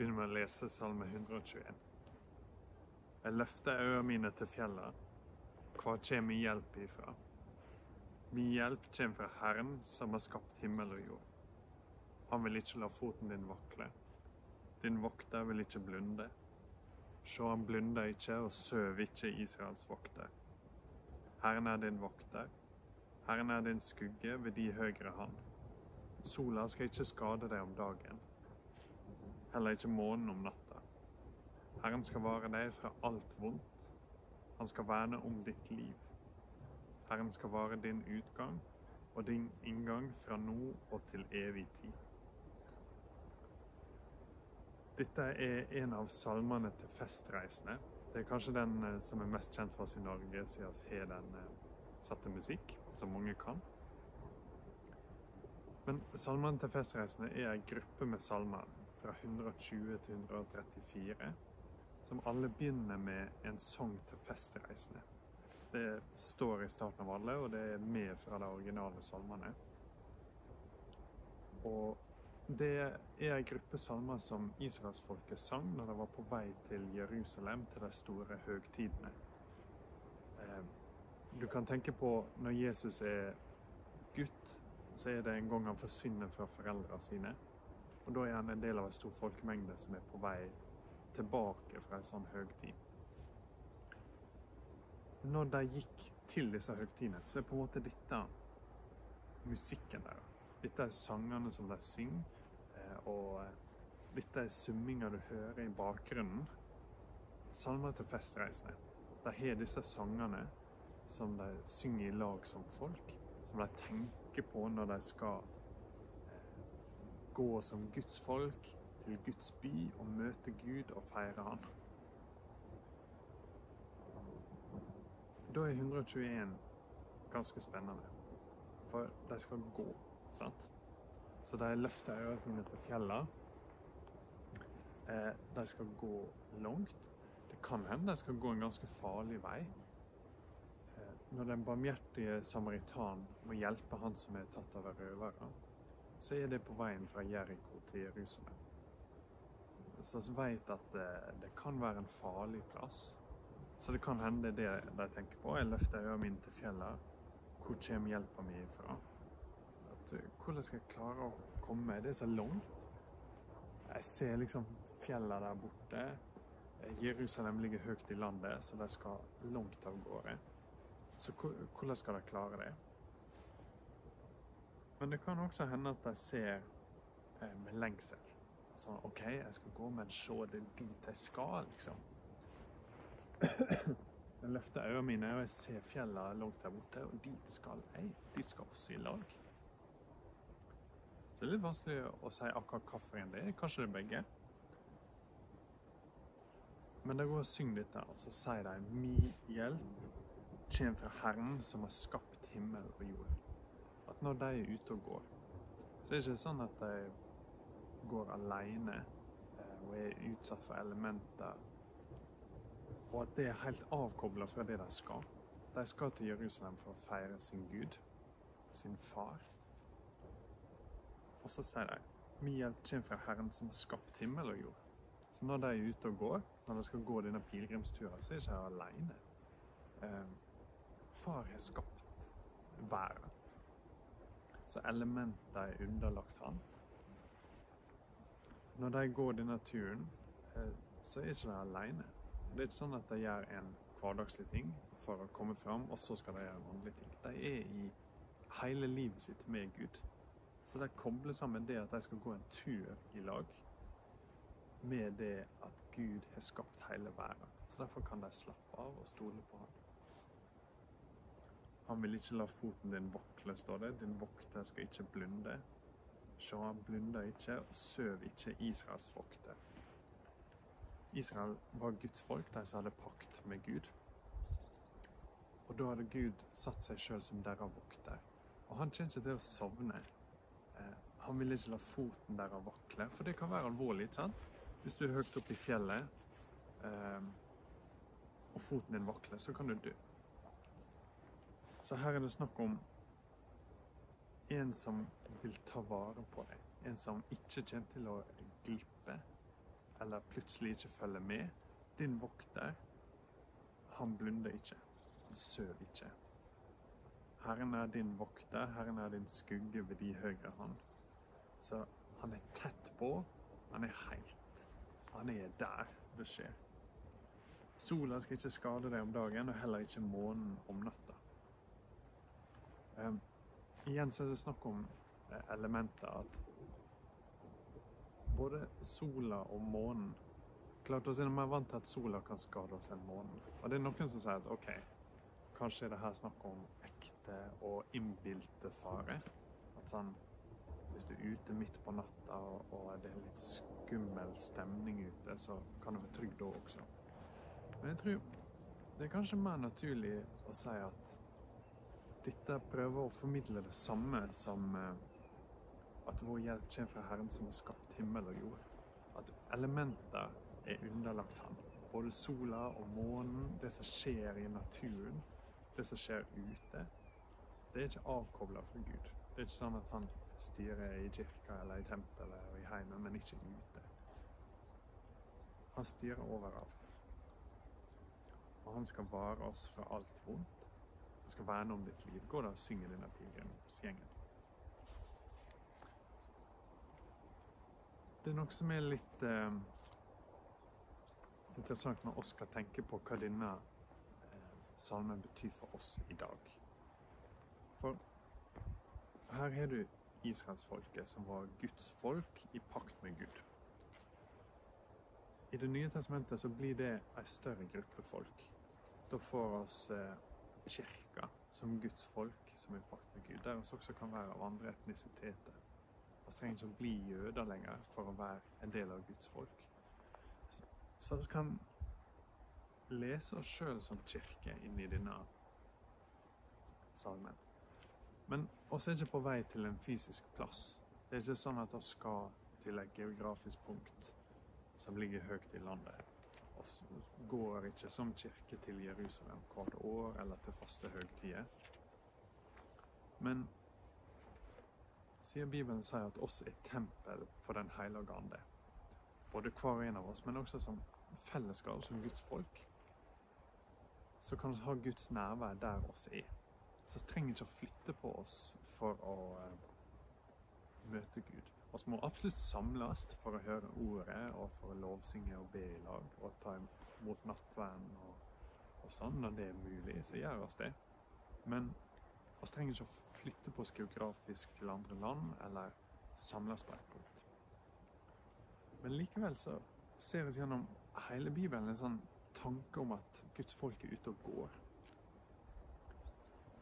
begynner med å lese Salme 121. Jeg løfter øynene mine til fjellet. Hva kommer min hjelp ifra? Min hjelp kommer fra Herren, som har skapt himmel og jord. Han vil ikke la foten din vakle. Din vokter vil ikke blunde. Se, han blunder ikke og søv ikke Israels vokter. Herren er din vokter. Herren er din skugge ved de høyre hand. Sola skal ikke skade deg om dagen, heller ikke månen om natta. Herren skal vare deg fra alt vondt. Han skal verne om ditt liv. Herren skal vare din utgang og din inngang fra nå og til evig tid. Dette er en av salmene til festreisende. Det er kanskje den eh, som er mest kjent for oss i Norge, siden vi har den satte musikk, som mange kan. Men salmene til festreisende er en gruppe med salmer fra 120 til 134, som alle begynner med en sang til festreisende. Det står i starten av alle, og det er med fra de originale salmene. Og det er en gruppe salmer som israelsfolket sang når de var på vei til Jerusalem, til de store høgtidene. Eh, du kan tenke på når Jesus er gutt, så er det en gang han forsvinner fra foreldrene sine. Og da er han en del av en stor folkemengde som er på vei tilbake fra en sånn høgtid. Når de gikk til disse høgtidene, så er på en måte dette musikken deres. Dette er sangene som de synger, eh, og eh, dette er summinga du hører i bakgrunnen. Salmer til festreisende. De har disse sangene som de synger i lag som folk, som de tenker på når de skal gå som Guds folk til Guds by og møte Gud og feire Han. Da er 121 ganske spennende, for de skal gå, sant? Så de løfter øynene sine til fjellet. Eh, de skal gå langt. Det kan hende de skal gå en ganske farlig vei. Eh, når den barmhjertige samaritan må hjelpe han som er tatt av røvere, så er det på veien fra Jeriko til Jerusalem. Så vi vet at det, det kan være en farlig plass. Så det kan hende det de tenker på. Jeg løfter øynene mine til fjellet. Hvor kommer hjelpa mi fra? At, uh, hvordan skal jeg klare å komme? Det er så langt. Jeg ser liksom fjellene der borte. Eh, Jerusalem ligger høyt i landet, så de skal langt av gårde. Så hvordan skal de klare det? Men det kan også hende at de ser eh, med lengsel. Sånn OK, jeg skal gå, men se, det dit jeg skal, liksom. Jeg løfter øynene mine, og jeg ser fjellene langt der borte, og dit skal jeg. Dit skal også i lag. Så det er litt vanskelig å si akkurat hvilken det er. Kanskje det er begge. Men de går og synger dette, og så sier de Mi hjelp kommer fra Herren som har skapt himmel og jord. At når de er ute og går, så er det ikke sånn at de går alene eh, og er utsatt for elementer og at det er helt avkobla fra det de skal. De skal til Jerusalem for å feire sin Gud, sin far. Og så sier de min hjelp kommer fra Herren som har skapt himmel og jord. Så når de er ute og går, når de skal gå denne pilegrimsturen, så er de ikke alene. Eh, far har skapt verden. Så elementer er underlagt han. Når de går denne turen, eh, så er ikke de alene. Det er ikke sånn at de gjør en hverdagslig ting for å komme fram, og så skal de gjøre en vanlig ting. De er i hele livet sitt med Gud. Så de kobler sammen det at de skal gå en tur i lag, med det at Gud har skapt hele verden. Så derfor kan de slappe av og stole på Han. Han vil ikke la foten din vakle, står det. Din vokter skal ikke blunde. Se, han blunder ikke og søv ikke Israels vokter. Israel var Guds folk, de som hadde pakt med Gud. Og da hadde Gud satt seg sjøl som deres vokter. Og han kommer ikke til å sovne. Eh, han vil ikke la foten deres vakle, for det kan være alvorlig. ikke sant? Hvis du er høyt oppe i fjellet eh, og foten din vakler, så kan du dø. Så her er det snakk om en som vil ta vare på deg. En som ikke kommer til å glippe eller plutselig ikke følger med. Din vokter, han blunder ikke. Han søv ikke. Herren er din vokter, Herren er din skugge ved de høyre hånd. Så han er tett på, han er helt. Han er der det skjer. Sola skal ikke skade deg om dagen, og heller ikke månen om natta. Um, igjen så er det snakk om eh, elementer at både sola og månen Klart oss er mer vant til at sola kan skade oss enn månen. Og det er noen som sier at OK, kanskje er det her snakk om ekte og innbilte fare. At sånn Hvis du er ute midt på natta og, og det er litt skummel stemning ute, så kan du være trygg da også. Men jeg tror det er kanskje mer naturlig å si at dette prøver å formidle det samme som eh, at vår hjelp kommer fra Herren som har skapt himmel og jord. At elementer er underlagt Han. Både sola og månen, det som skjer i naturen, det som skjer ute, det er ikke avkobla fra Gud. Det er ikke sånn at han styrer i kirka eller i tempelet og i heimen, men ikke ute. Han styrer overalt. Og han skal vare oss fra alt vondt. Han skal verne om ditt liv. Gå da og syng i denne pilegrimsgjengen. Det er noe som er litt eh, interessant når oss skal tenke på hva denne eh, salmen betyr for oss i dag. For her har du israelsfolket, som var Guds folk i pakt med Gud. I Det nye testamentet så blir det ei større gruppe folk. Da får oss eh, kirka som Guds folk, som er i pakt med Gud, der vi også kan være av andre etnisiteter. Vi trenger ikke å bli jøder lenger for å være en del av Guds folk. Så, vi kan lese oss sjøl som kirke inni denne salmen. Men oss er ikke på vei til en fysisk plass. Det er ikke sånn at vi skal til et geografisk punkt som ligger høyt i landet. Går ikke som kirke til Jerusalem hvert år eller til faste høytider. Men siden Bibelen sier at oss er tempel for Den hellige ande, både hver og en av oss, men også som fellesskap, som Guds folk, så kan vi ha Guds nærvær der oss er. Så vi trenger ikke å flytte på oss for å uh, møte Gud. Vi må absolutt samles for å høre ordet og for å lovsynge og be i lag og ta imot nattverden og, og sånn. Når det er mulig, så gjør vi det. Men vi trenger ikke å flytte på oss geografisk til andre land eller samles på et punkt. Men likevel så ser vi gjennom hele Bibelen en sånn tanke om at Guds folk er ute og går.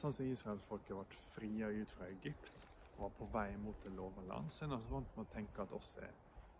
Sånn som israelsfolket ble fria ut fra Egypt var på vei mot det lova land, så er vi vant med å tenke at oss er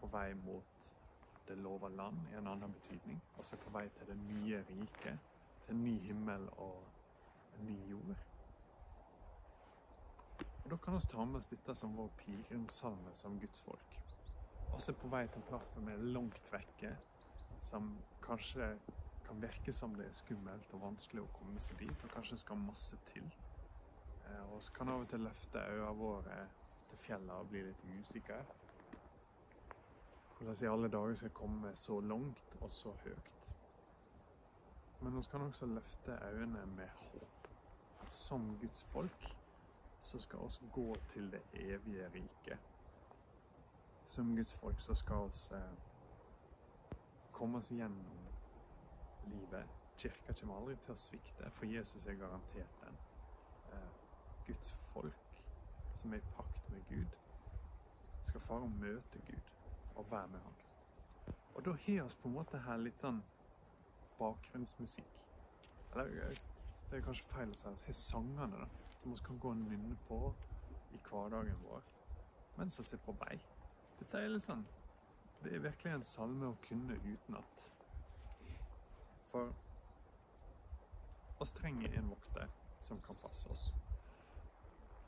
på vei mot det lova land i en annen betydning. Oss er på vei til det nye riket, til en ny himmel og en ny jord. Og Da kan vi ta med oss dette som vår pilegrimssalme som Guds folk. Oss er på vei til en plass som er langt vekke, som kanskje kan virke som det er skummelt og vanskelig å komme seg dit, og kanskje skal masse til. Eh, og så kan av og til løfte øynene våre til fjellet og bli litt usikre. Hvordan i alle dager skal komme så langt og så høyt. Men vi kan også løfte øynene med håp. At som Guds folk så skal vi gå til det evige riket. Som Guds folk så skal vi eh, komme oss gjennom livet. Kirka kommer aldri til å svikte, for Jesus er garantert den. Guds folk som er i pakt med Gud, skal fare og møte Gud og være med ham. Og da har vi på en måte her litt sånn bakgrunnsmusikk. Eller det er kanskje feil å si, vi har sangene da, som vi kan gå og nynne på i hverdagen vår mens vi er på vei. Dette er litt sånn Det er virkelig en salme å kunne utenat. For oss trenger en vokter som kan passe oss.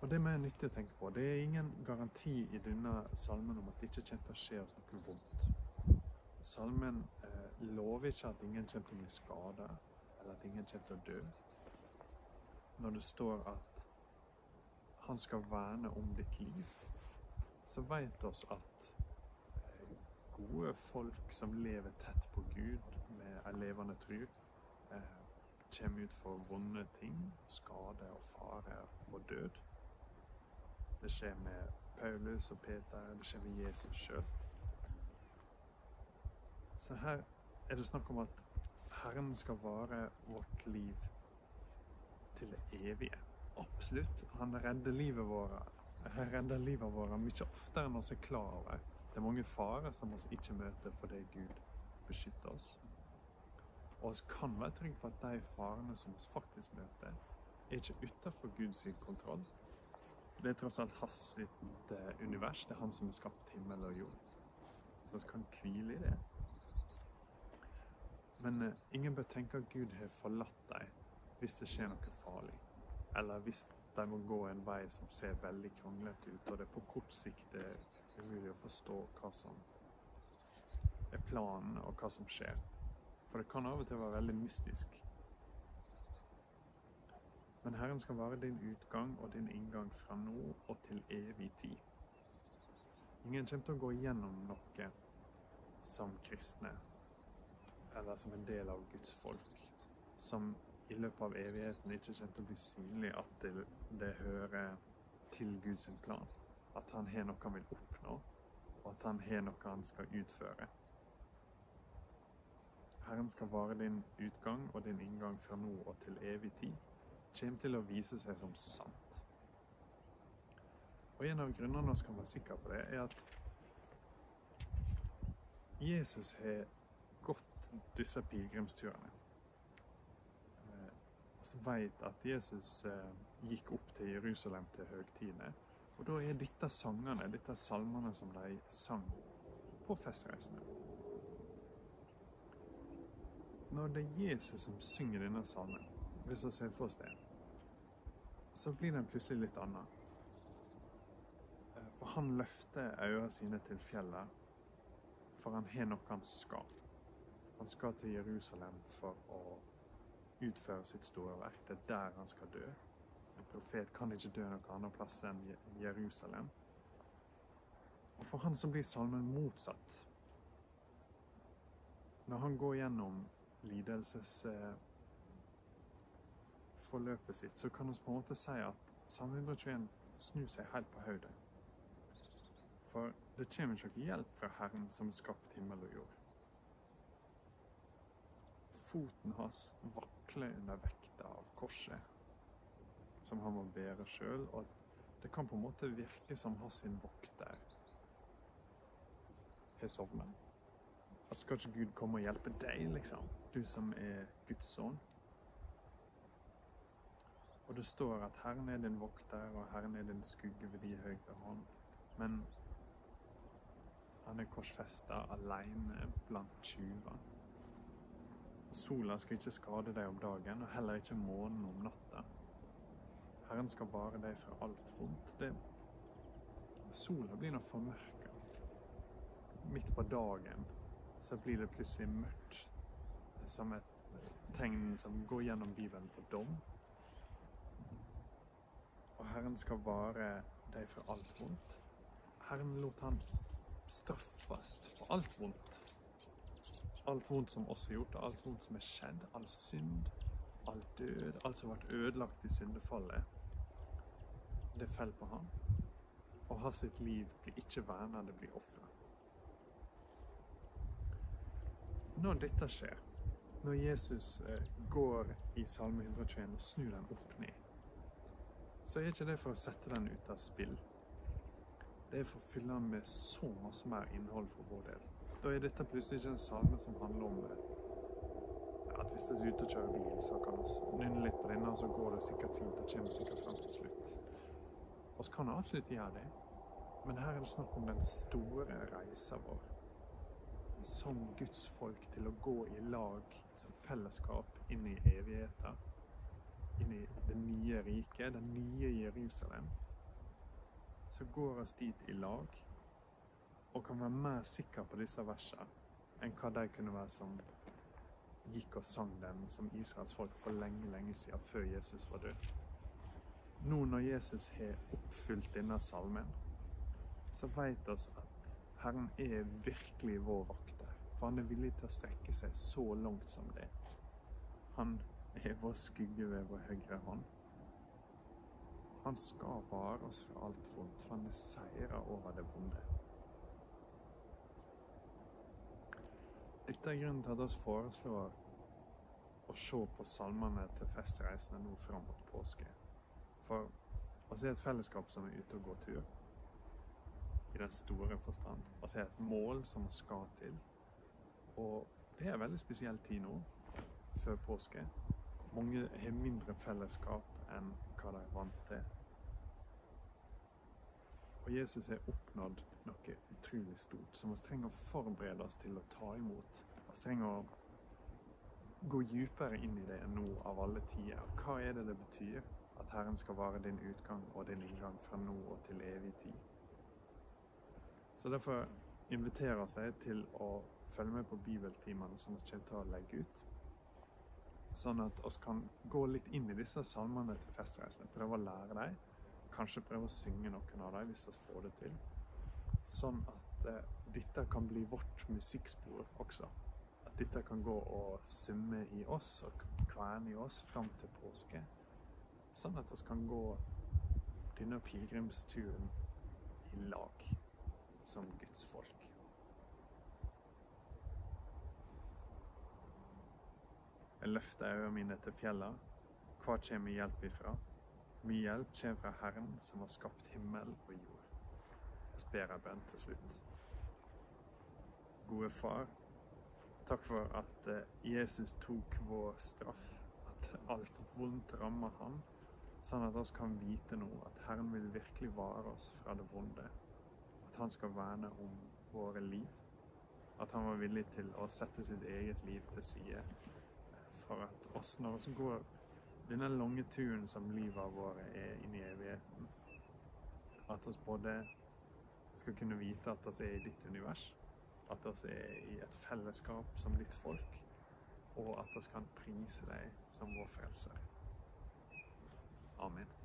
Og det er nyttig å tenke på. Det er ingen garanti i denne salmen om at det ikke kommer til å skje oss noe vondt. Salmen eh, lover ikke at ingen kommer til å bli skada, eller at ingen kommer til å dø. Når det står at han skal verne om ditt liv, så vet oss at eh, gode folk som lever tett på Gud med ei levende tru, eh, kommer ut for vonde ting, skade og fare og død. Det skjer med Paulus og Peter, det skjer med Jesus sjøl. Så her er det snakk om at Herren skal vare vårt liv til det evige. Absolutt. Han redder livet vårt han redder livet vårt mye oftere enn vi er klar over. Det er mange farer som vi ikke møter fordi Gud beskytter oss. Og vi kan være trygge på at de farene som vi faktisk møter, er ikke utenfor Guds kontroll. Det er tross alt hans sitt univers. Det er han som har skapt himmel og jord. Så vi kan hvile i det. Men uh, ingen bør tenke at Gud har forlatt dem hvis det skjer noe farlig. Eller hvis de må gå en vei som ser veldig kronglete ut, og det på kort sikt er umulig å forstå hva som er planen, og hva som skjer. For det kan av og til være veldig mystisk. Men Herren skal være din utgang og din inngang fra nå og til evig tid. Ingen kommer til å gå igjennom noe som kristne eller som en del av Guds folk, som i løpet av evigheten ikke kommer til å bli synlig at det, det hører til Guds plan. At han har noe han vil oppnå, og at han har noe han skal utføre. Herren skal vare din utgang og din inngang fra nå og til evig tid. Kommer til å vise seg som sant. Og En av grunnene vi kan være sikre på det, er at Jesus har gått disse pilegrimsturene. Vi vet at Jesus eh, gikk opp til Jerusalem til høgtidene. Og da er dette sangene, dette salmene som de sang på festreisene. Når det er Jesus som synger denne salmen, hvis vi ser for oss det, så blir den plutselig litt annen. Eh, for han løfter øynene sine til fjellet, for han har noe han skal. Han skal til Jerusalem for å utføre sitt store verk. Det er der han skal dø. En profet kan ikke dø noen annen plass enn Jerusalem. Og for han så blir salmen motsatt. Når han går gjennom lidelsesforløpet sitt, så kan vi på en måte si at Salme 121 snur seg helt på hodet. For det kommer ikke noe hjelp fra Herren som har skapt himmel og jord. Foten hans vakler under vekta av korset som han må bære sjøl, og det kan på en måte virke som hans vokter har sovna. At skal ikke Gud komme og hjelpe deg, liksom? Du som er Guds sønn. Og det står at Herren er din vokter, og Herren er din skugge ved de høyre hånd. Men han er korsfesta aleine blant tjuver. Sola skal ikke skade deg om dagen, og heller ikke månen om natta. Herren skal bare deg fra alt vondt. Det, sola blir nå formørka. Midt på dagen så blir det plutselig mørkt. Som et tegn som går gjennom Bibelen på dom. Og Herren skal vare deg fra alt vondt. Herren lot han straffes for alt vondt. Alt vondt som oss har gjort, alt vondt som er skjedd, all synd, all død, alt som ble ødelagt i syndefallet, det faller på ham. Og hans sitt liv blir ikke verna, det blir ofra. Når dette skjer, når Jesus eh, går i Salme 121 og snur den opp ned, så er ikke det for å sette den ut av spill. Det er for å fylle den med så masse mer innhold for vår del. Da er dette plutselig ikke en salme som handler om eh, at hvis du er ute og kjører bil, så kan vi nynne litt på denne, så går det sikkert fint og kommer sikkert frem til slutt. Vi kan absolutt gjøre det, men her er det snakk om den store reisa vår. Som Guds folk til å gå i lag som fellesskap inn i evigheten. Inn i det nye riket, det nye Jerusalem. Så går oss dit i lag og kan være mer sikker på disse versene enn hva de kunne være som gikk og sang dem som Israels folk for lenge, lenge siden, før Jesus var død. Nå når Jesus har oppfylt denne salmen, så vet oss at Herren er virkelig vår vakter, for han er villig til å strekke seg så langt som det. Han er vår skygge ved vår høyre hånd. Han skal vare oss fra alt vondt, for han er seira over det vonde. Dette er grunnen til at vi foreslår å se på salmene til festreisene nå fram mot påske. For vi er et fellesskap som er ute og går tur, i den store forstand. Vi er et mål som vi skal til. Og det er en veldig spesiell tid nå, før påske. Mange har mindre fellesskap enn hva de er vant til. Og Jesus har oppnådd noe utrolig stort, som vi trenger å forberede oss til å ta imot. Vi trenger å gå dypere inn i det enn nå av alle tider. Hva er det det betyr at Herren skal være din utgang og din inngang fra nå og til evig tid? Så derfor inviterer jeg til å følge med på bibeltimene som vi kommer til å legge ut. Sånn at vi kan gå litt inn i disse salmene til festreisene. Prøve å lære dem. Kanskje prøve å synge noen av dem hvis vi får det til. Sånn at eh, dette kan bli vårt musikkspor også at dette kan gå og summe i oss og kverne i oss fram til påske. Sånn at vi kan gå denne pilegrimsturen i lag som Guds folk. Jeg løfter øynene mine til fjellene. Hva kommer hjelp ifra? Min hjelp kommer fra Herren, som har skapt himmel og jord. Jeg ber en bønn til slutt. Gode Far, Takk for at eh, Jesus tok vår straff, at alt vondt rammer han, sånn at vi kan vite nå at Herren vil virkelig vare oss fra det vonde. At han skal verne om våre liv. At han var villig til å sette sitt eget liv til side for at oss, når vi går denne lange turen som livet vårt er inn i evigheten, at vi både skal kunne vite at vi er i ditt univers, at vi er i et fellesskap som ditt folk, og at vi kan prise deg som vår frelser. Amen.